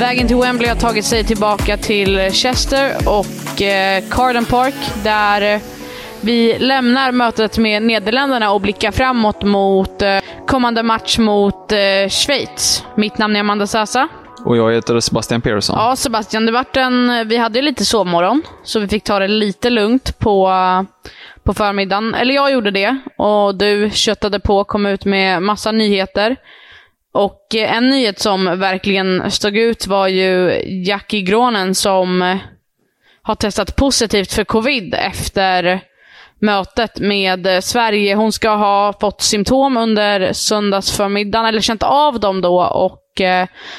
Vägen till Wembley har tagit sig tillbaka till Chester och eh, Carden Park där vi lämnar mötet med Nederländerna och blickar framåt mot eh, kommande match mot eh, Schweiz. Mitt namn är Amanda Sasa. Och jag heter Sebastian Persson. Ja, Sebastian, det vart en, vi hade ju lite sovmorgon, så vi fick ta det lite lugnt på, på förmiddagen. Eller jag gjorde det, och du köttade på och kom ut med massa nyheter. Och eh, en nyhet som verkligen stod ut var ju Jackie Gronen som eh, har testat positivt för covid efter mötet med eh, Sverige. Hon ska ha fått symptom under söndagsförmiddagen, eller känt av dem då, och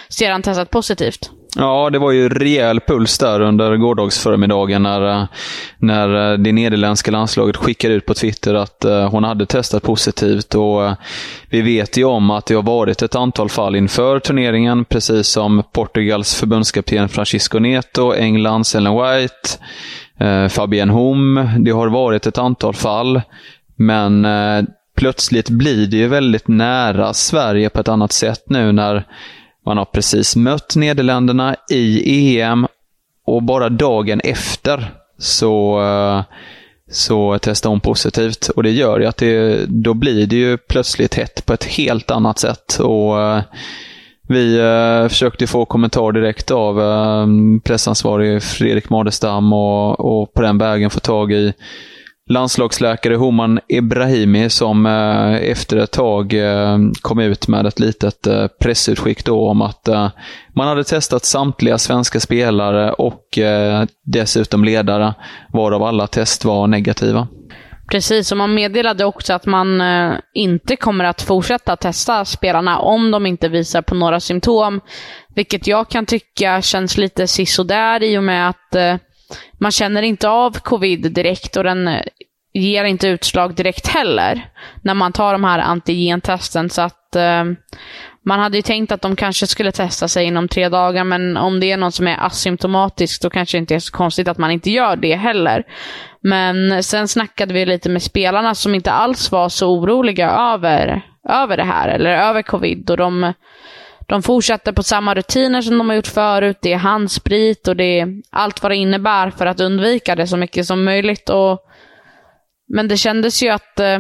sedan testat positivt. Ja, det var ju rejäl puls där under gårdagsförmiddagen när, eh, när eh, det nederländska landslaget skickade ut på Twitter att eh, hon hade testat positivt. Och vi vet ju om att det har varit ett antal fall inför turneringen, precis som Portugals förbundskapten Francisco Neto, Englands Ellen White, Fabienne Hom. Det har varit ett antal fall, men plötsligt blir det ju väldigt nära Sverige på ett annat sätt nu när man har precis mött Nederländerna i EM och bara dagen efter så, eh, så testar hon positivt. Och det gör ju att det, då blir det ju plötsligt hett på ett helt annat sätt. Och eh, vi eh, försökte få kommentar direkt av pressansvarig Fredrik Madestam och, och på den vägen få tag i landslagsläkare Homan Ibrahimi som eh, efter ett tag eh, kom ut med ett litet eh, pressutskick då om att eh, man hade testat samtliga svenska spelare och eh, dessutom ledare, varav alla test var negativa. Precis, och man meddelade också att man eh, inte kommer att fortsätta testa spelarna om de inte visar på några symptom. Vilket jag kan tycka känns lite sisådär i och med att man känner inte av covid direkt och den eh, ger inte utslag direkt heller när man tar de här antigentesten. Så att eh, man hade ju tänkt att de kanske skulle testa sig inom tre dagar, men om det är någon som är asymptomatisk då kanske det inte är så konstigt att man inte gör det heller. Men sen snackade vi lite med spelarna som inte alls var så oroliga över, över det här, eller över covid. Och de, de fortsätter på samma rutiner som de har gjort förut. Det är handsprit och det är allt vad det innebär för att undvika det så mycket som möjligt. Och men det kändes ju att eh,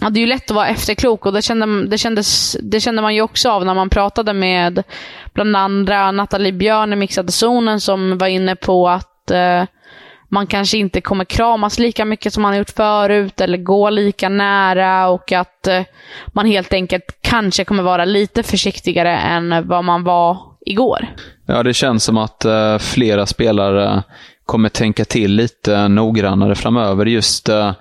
Ja, det är ju lätt att vara efterklok och det kände, det, kändes, det kände man ju också av när man pratade med bland andra Nathalie Björn i Mixade zonen som var inne på att eh, man kanske inte kommer kramas lika mycket som man har gjort förut eller gå lika nära och att eh, man helt enkelt kanske kommer vara lite försiktigare än vad man var igår. Ja, det känns som att eh, flera spelare kommer tänka till lite noggrannare framöver. Just eh,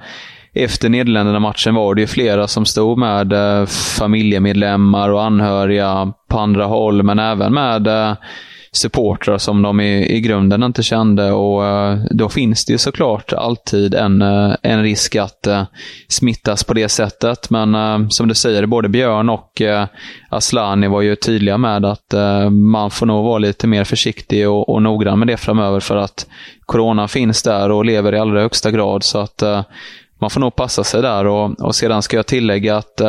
efter Nederländerna-matchen var det ju flera som stod med eh, familjemedlemmar och anhöriga på andra håll, men även med supportrar som de i, i grunden inte kände. Och eh, Då finns det ju såklart alltid en, eh, en risk att eh, smittas på det sättet. Men som du säger, både Björn och Aslani var ju tydliga med att man får nog vara lite mer försiktig och, och noggrann med det framöver för att corona finns där och lever i allra högsta grad. Så att man får nog passa sig där. Och, och sedan ska jag tillägga att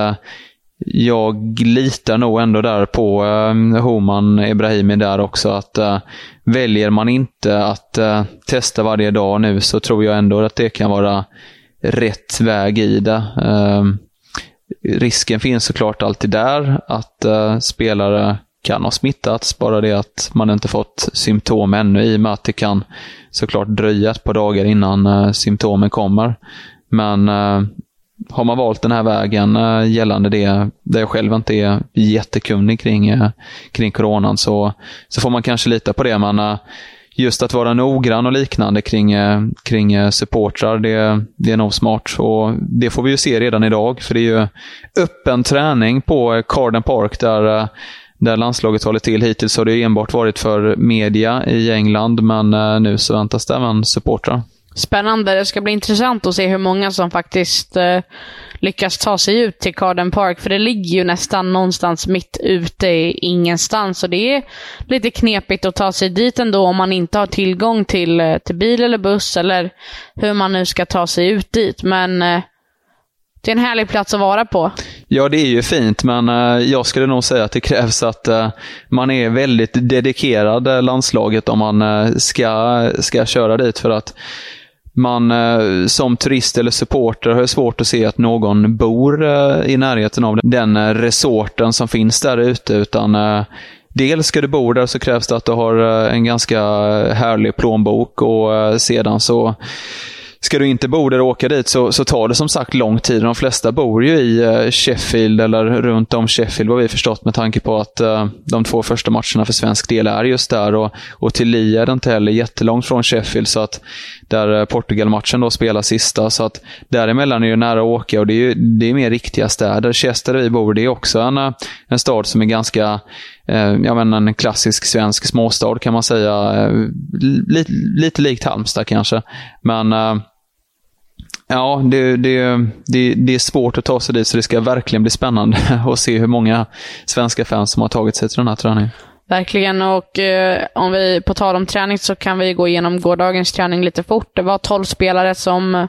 jag litar nog ändå där på eh, Homan Ibrahimi där också. att eh, Väljer man inte att eh, testa varje dag nu så tror jag ändå att det kan vara rätt väg i det. Eh, risken finns såklart alltid där att eh, spelare kan ha smittats, bara det att man inte fått symptom ännu i och med att det kan såklart dröja ett par dagar innan eh, symptomen kommer. Men eh, har man valt den här vägen eh, gällande det, där jag själv inte är jättekunnig kring, eh, kring coronan, så, så får man kanske lita på det. Men eh, just att vara noggrann och liknande kring, kring supportrar, det, det är nog smart. Och det får vi ju se redan idag, för det är ju öppen träning på Carden Park där där landslaget håller till. Hittills har det enbart varit för media i England, men nu så väntas det även supportrar. Spännande. Det ska bli intressant att se hur många som faktiskt eh, lyckas ta sig ut till Carden Park. För det ligger ju nästan någonstans mitt ute i ingenstans. Och det är lite knepigt att ta sig dit ändå om man inte har tillgång till, eh, till bil eller buss eller hur man nu ska ta sig ut dit. Men eh, det är en härlig plats att vara på. Ja, det är ju fint, men eh, jag skulle nog säga att det krävs att eh, man är väldigt dedikerad landslaget om man ska, ska köra dit. För att man eh, som turist eller supporter har svårt att se att någon bor eh, i närheten av den resorten som finns där ute. Utan eh, dels ska du bo där så krävs det att du har en ganska härlig plånbok och sedan så Ska du inte bo där och åka dit så, så tar det som sagt lång tid. De flesta bor ju i eh, Sheffield eller runt om Sheffield vad vi förstått med tanke på att uh, de två första matcherna för svensk del är just där. Och, och till Lia är det inte heller jättelångt från Sheffield så att där eh, Portugal-matchen då spelar sista. Så att däremellan är det nära att åka och det är, ju, det är mer riktiga städer. Chester där vi bor, det är också en, en stad som är ganska jag menar, en klassisk svensk småstad kan man säga. Lite, lite likt Halmstad kanske. Men Ja, det, det, det, det, är svårt att ta sig dit, så det ska verkligen bli spännande att se hur många svenska fans som har tagit sig till den här träningen. Verkligen, och eh, om vi på tal om träning så kan vi gå igenom gårdagens träning lite fort. Det var 12 spelare som,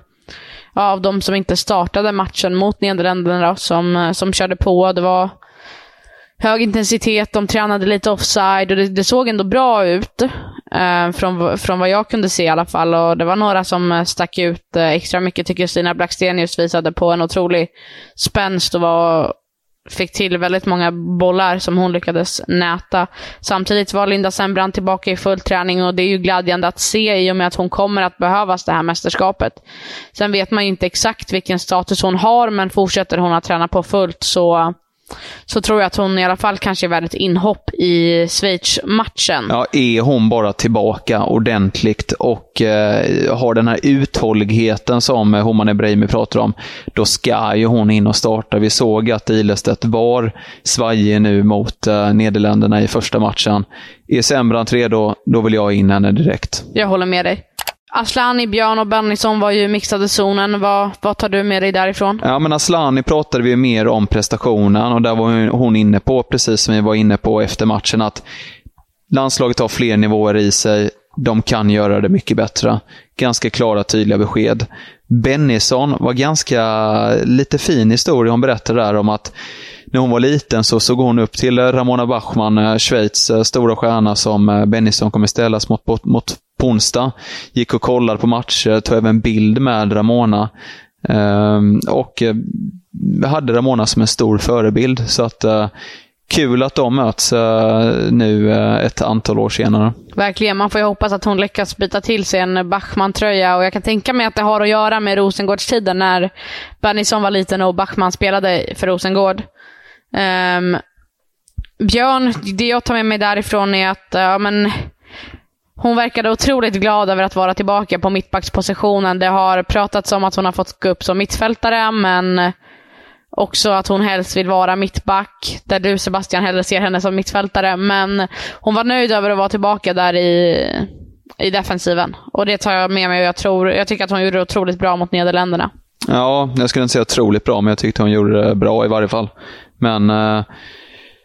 ja, av de som inte startade matchen mot Nederländerna, som, eh, som körde på. Det var hög intensitet, de tränade lite offside och det, det såg ändå bra ut. Eh, från, från vad jag kunde se i alla fall. Och Det var några som eh, stack ut eh, extra mycket. tycker Stina Blackstenius visade på en otrolig spänst och var, fick till väldigt många bollar som hon lyckades näta. Samtidigt var Linda Sembrant tillbaka i full träning och det är ju glädjande att se i och med att hon kommer att behövas det här mästerskapet. Sen vet man ju inte exakt vilken status hon har, men fortsätter hon att träna på fullt så så tror jag att hon i alla fall kanske är värd ett inhopp i Schweiz-matchen. Ja, är hon bara tillbaka ordentligt och eh, har den här uthålligheten som Homan Ebrahimi pratar om, då ska ju hon in och starta. Vi såg att Ilestedt var svajig nu mot eh, Nederländerna i första matchen. Är Sembrant redo, då vill jag in henne direkt. Jag håller med dig. Aslani, Björn och Bennison var ju mixade zonen. Vad, vad tar du med dig därifrån? Ja, men Aslani pratade vi mer om prestationen och där var hon inne på, precis som vi var inne på efter matchen, att landslaget har fler nivåer i sig. De kan göra det mycket bättre. Ganska klara, tydliga besked. Bennison var ganska lite fin historia hon berättade där om att när hon var liten så såg hon upp till Ramona Bachmann, eh, Schweiz eh, stora stjärna som eh, Bennison kommer ställas mot, mot på onsdag. Gick och kollade på matcher, tog även bild med Ramona. Ehm, och hade Ramona som en stor förebild. Så att kul att de möts nu ett antal år senare. Verkligen. Man får ju hoppas att hon lyckas byta till sig en Bachmann-tröja och jag kan tänka mig att det har att göra med Rosengårdstiden när Bennison var liten och Bachmann spelade för Rosengård. Um, Björn, det jag tar med mig därifrån är att ja, men, hon verkade otroligt glad över att vara tillbaka på mittbackspositionen. Det har pratats om att hon har fått gå upp som mittfältare, men också att hon helst vill vara mittback, där du Sebastian hellre ser henne som mittfältare. Men hon var nöjd över att vara tillbaka där i, i defensiven. Och det tar jag med mig och jag, tror, jag tycker att hon gjorde det otroligt bra mot Nederländerna. Ja, jag skulle inte säga otroligt bra, men jag tyckte hon gjorde det bra i varje fall. Men eh,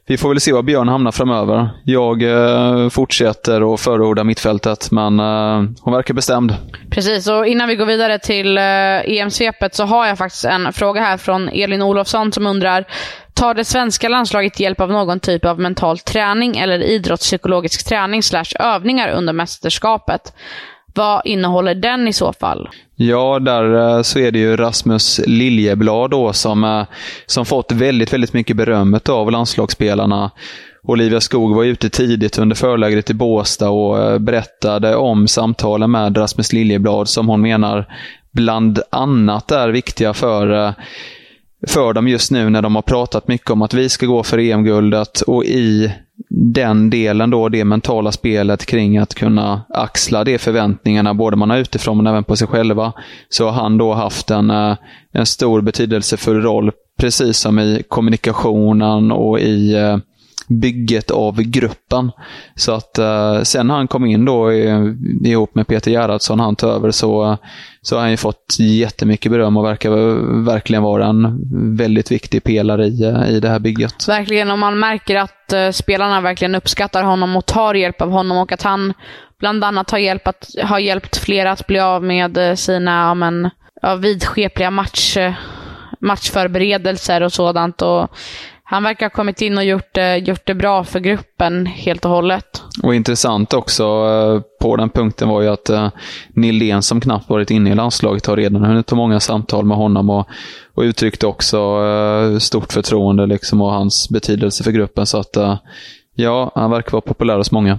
vi får väl se var Björn hamnar framöver. Jag eh, fortsätter att förorda mittfältet, men eh, hon verkar bestämd. Precis, och innan vi går vidare till eh, EM-svepet så har jag faktiskt en fråga här från Elin Olofsson som undrar Tar det svenska landslaget hjälp av någon typ av mental träning eller idrottspsykologisk träning slash övningar under mästerskapet? Vad innehåller den i så fall? Ja, där eh, så är det ju Rasmus Liljeblad då som, eh, som fått väldigt, väldigt mycket berömmet av landslagsspelarna. Olivia Skog var ute tidigt under förlägret i Båstad och eh, berättade om samtalen med Rasmus Liljeblad som hon menar bland annat är viktiga för för dem just nu när de har pratat mycket om att vi ska gå för EM-guldet och i den delen då, det mentala spelet kring att kunna axla de förväntningarna, både man har utifrån men även på sig själva, så har han då haft en, eh, en stor betydelsefull roll, precis som i kommunikationen och i eh, bygget av gruppen. Så att eh, sen han kom in då ihop med Peter Gerhardsson, han tog över, så, så har han ju fått jättemycket beröm och verkar verkligen vara en väldigt viktig pelare i, eh, i det här bygget. Verkligen, och man märker att eh, spelarna verkligen uppskattar honom och tar hjälp av honom och att han bland annat har, hjälp att, har hjälpt flera att bli av med eh, sina ja, men, ja, vidskepliga match, eh, matchförberedelser och sådant. Och han verkar ha kommit in och gjort det, gjort det bra för gruppen helt och hållet. Och intressant också eh, på den punkten var ju att eh, Nildén som knappt varit inne i landslaget har redan hunnit ta många samtal med honom och, och uttryckte också stort förtroende liksom och hans betydelse för gruppen. Så att ja, han verkar vara populär hos många.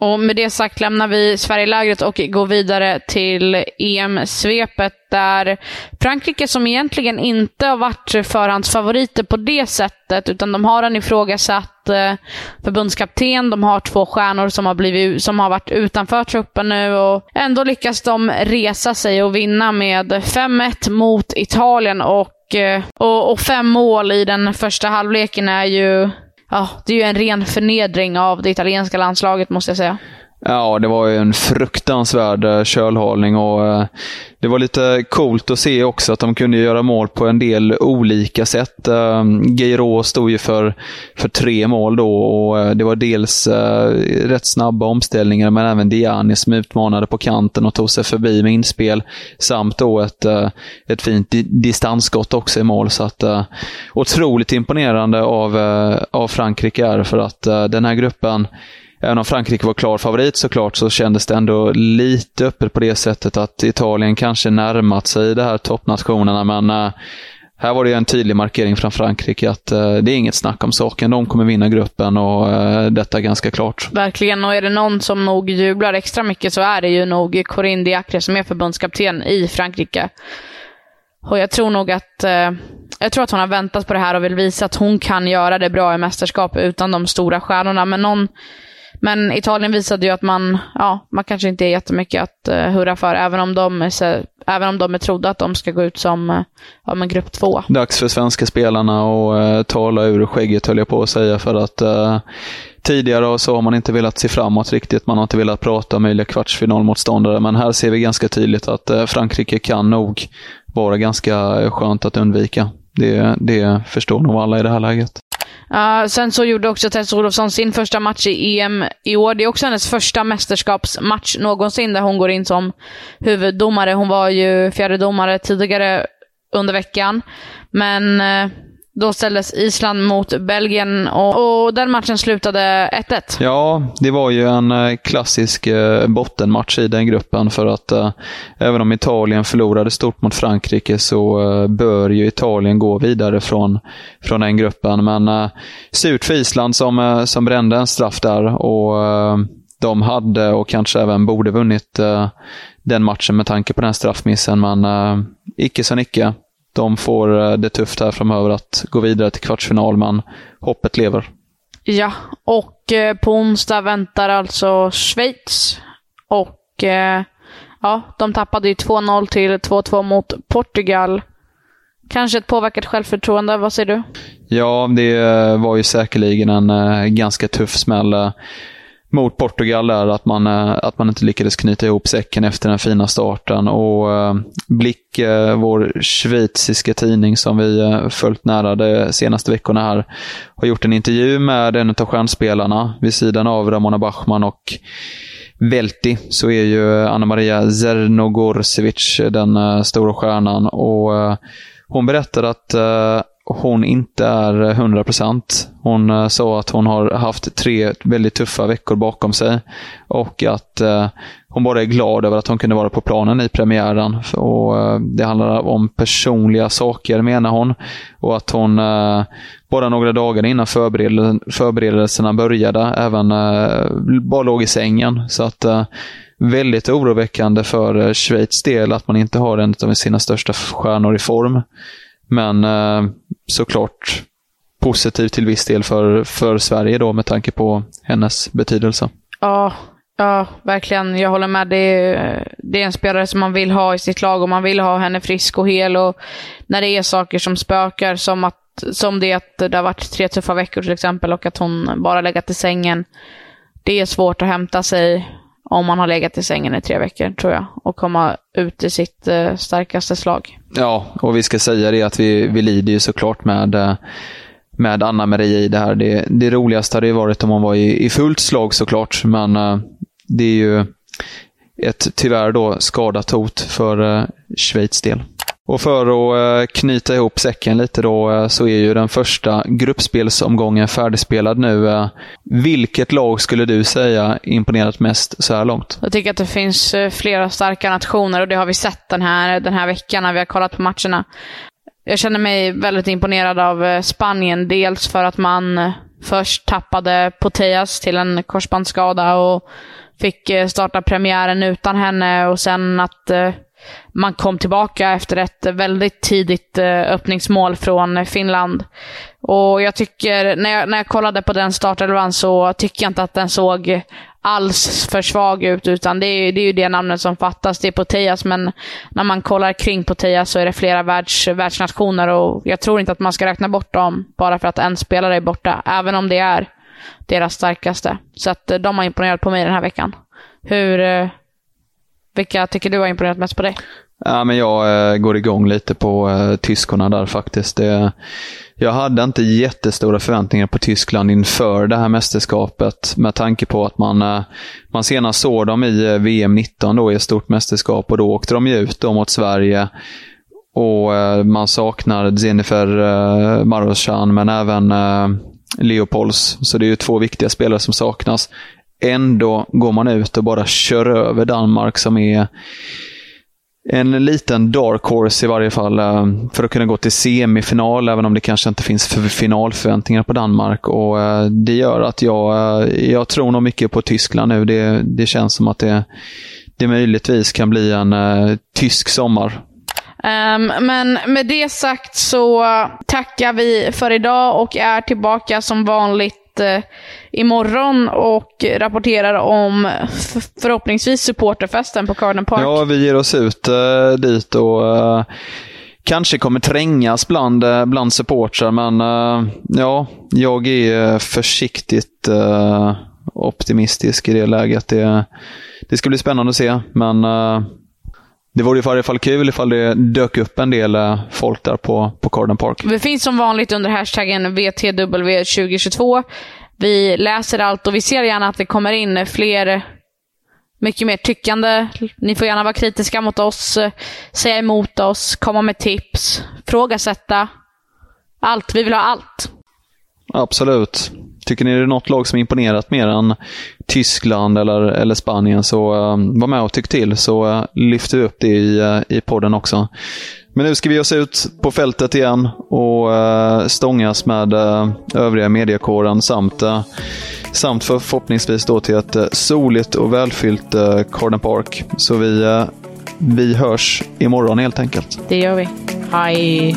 Och med det sagt lämnar vi Sverigelägret och går vidare till EM-svepet där Frankrike, som egentligen inte har varit förhandsfavoriter på det sättet, utan de har en ifrågasatt eh, förbundskapten, de har två stjärnor som har, blivit, som har varit utanför truppen nu och ändå lyckas de resa sig och vinna med 5-1 mot Italien. Och, eh, och, och fem mål i den första halvleken är ju ja, det är ju en ren förnedring av det italienska landslaget måste jag säga. Ja, det var ju en fruktansvärd eh, kölhalning och eh, det var lite coolt att se också att de kunde göra mål på en del olika sätt. Eh, Geiro stod ju för, för tre mål då och eh, det var dels rätt snabba omställningar men även Diani som utmanade på kanten och tog sig förbi med inspel samt då ett, ett fint distansskott också i mål. Så att otroligt imponerande av, av Frankrike är för att den här gruppen Även om Frankrike var klar favorit såklart så kändes det ändå lite öppet på det sättet att Italien kanske närmat sig de här toppnationerna men äh, här var det en tydlig markering från Frankrike att äh, det är inget snack om saken. De kommer vinna gruppen och äh, detta är ganska klart. Verkligen, och är det någon som nog jublar extra mycket så är det ju nog Corinne Diacre som är förbundskapten i Frankrike. Och jag tror nog att jag tror att hon har väntat på det här och vill visa att hon kan göra det bra i mästerskap utan de stora stjärnorna. Men någon men Italien visade ju att man, ja, man kanske inte är jättemycket att uh, hurra för, även om, de är, så, även om de är trodda att de ska gå ut som uh, ja, grupp två. Dags för svenska spelarna att uh, tala ur skägget, höll jag på att säga, för att uh, tidigare så har man inte velat se framåt riktigt. Man har inte velat prata om möjliga kvartsfinalmotståndare, men här ser vi ganska tydligt att Frankrike kan nog vara ganska skönt att undvika. Det, det förstår nog alla i det här läget. Uh, sen så gjorde också Tess Olofsson sin första match i EM i år. Det är också hennes första mästerskapsmatch någonsin där hon går in som huvuddomare. Hon var ju fjärde domare tidigare under veckan. Men uh, då ställdes Island mot Belgien och, och, den matchen slutade 1-1. Ja, det var ju en eh, klassisk eh, bottenmatch i den gruppen för att eh, även om Italien förlorade stort mot Frankrike så eh, bör ju Italien gå vidare från, från den gruppen. Men eh, surt för Island som, eh, som brände en straff där och eh, de hade och kanske även borde vunnit eh, den matchen med tanke på den straffmissen, men eh, icke som icke de får eh, det tufft här framöver att gå vidare till kvartsfinal, men hoppet lever. Ja, och eh, på onsdag väntar alltså Schweiz. Och eh, ja, de tappade ju 2-0 till 2-2 mot Portugal. Kanske ett påverkat självförtroende, vad säger du? Ja, det var ju säkerligen en ganska tuff smäll mot Portugal där, att man, eh, att man inte lyckades knyta ihop säcken efter den fina starten. Och eh, Blick, eh, vår schweiziska tidning som vi följt nära de senaste veckorna här, har gjort en intervju med en av stjärnspelarna vid sidan av Ramona Bachmann och Velti så är ju Anna Maria Zernogorsevic den stora stjärnan. Och hon berättade att hon inte är 100%. Hon eh, sa att hon har haft tre väldigt tuffa veckor bakom sig och att eh, hon bara är glad över att hon kunde vara på planen i premiären. Och, eh, det handlar om personliga saker menar hon. Och att hon bara några dagar innan förberedelserna började även bara låg i sängen. Så att väldigt oroväckande för Schweiz del att man inte har en av sina största stjärnor i form. Men eh, såklart positiv till viss del för, för Sverige då med tanke på hennes betydelse. Ja, ja verkligen. Jag håller med. Det är, det är en spelare som man vill ha i sitt lag och man vill ha henne frisk och hel. Och när det är saker som spökar, som, att, som det att det har varit tre tuffa veckor till exempel och att hon bara legat i sängen. Det är svårt att hämta sig om man har legat i sängen i tre veckor, tror jag, och komma ut i sitt eh, starkaste slag. Ja, och vi ska säga det att vi, vi lider ju såklart med, eh, med Anna-Maria i det här. Det, det roligaste hade ju varit om hon var i, i fullt slag såklart, men eh, det är ju ett tyvärr då skadat hot för eh, Schweiz del. Och för att eh, knyta ihop säcken lite då eh, så är ju den första gruppspelsomgången färdigspelad nu. Eh. Vilket lag skulle du säga imponerat mest så här långt? Jag tycker att det finns flera starka nationer och det har vi sett den här, den här veckan när vi har kollat på matcherna. Jag känner mig väldigt imponerad av Spanien. Dels för att man först tappade Poteas till en korsbandsskada och fick starta premiären utan henne och sen att man kom tillbaka efter ett väldigt tidigt eh, öppningsmål från Finland. Och jag tycker, när jag, när jag kollade på den startelvan så tycker jag inte att den såg alls för svag ut, utan det är, det är ju det namnet som fattas. Det är Poteas, men när man kollar kring Poteas så är det flera världs, världsnationer och jag tror inte att man ska räkna bort dem bara för att en spelare är borta, även om det är deras starkaste. Så att eh, de har imponerat på mig den här veckan. Hur, eh, vilka tycker du har imponerat mest på dig? Ja, men jag eh, går igång lite på eh, tyskorna där faktiskt. Det, jag hade inte jättestora förväntningar på Tyskland inför det här mästerskapet med tanke på att man, eh, man senast såg dem i eh, VM 19 då, i ett stort mästerskap och då åkte de ju ut då mot Sverige. Och eh, Man saknar Jennifer eh, Marochan men även eh, Leopolds. Så det är ju två viktiga spelare som saknas. Ändå går man ut och bara kör över Danmark som är en liten dark horse i varje fall eh, för att kunna gå till semifinal, även om det kanske inte finns finalförväntningar på Danmark. Och eh, Det gör att jag, eh, jag tror nog mycket på Tyskland nu. Det, det känns som att det, det möjligtvis kan bli en uh, tysk sommar. Um, men med det sagt så tackar vi för idag och är tillbaka som vanligt eh, imorgon och rapporterar om förhoppningsvis supporterfesten på Carden Park. Ja, vi ger oss ut eh, dit och eh, kanske kommer trängas bland, eh, bland supportrar, men eh, ja, jag är eh, försiktigt optimistisk i det läget. Det, det ska bli spännande att se, men det vore i varje fall kul ifall det dök upp en del folk där på, på Carden Park. Vi finns som vanligt under hashtaggen VTW2022. Vi läser allt och vi ser gärna att det kommer in fler mycket mer tyckande. Ni får gärna vara kritiska mot oss, säga emot oss, komma med tips, frågasätta. Allt. Vi vill ha allt. Absolut. Tycker ni det är något lag som imponerat mer än Tyskland eller, eller Spanien så uh, var med och tyck till så uh, lyfter vi upp det i, uh, i podden också. Men nu ska vi ge oss ut på fältet igen och uh, stångas med uh, övriga mediekåren samt, uh, samt för, förhoppningsvis då till ett uh, soligt och välfyllt uh, Carden Park. Så vi, uh, vi hörs imorgon helt enkelt. Det gör vi. Hej!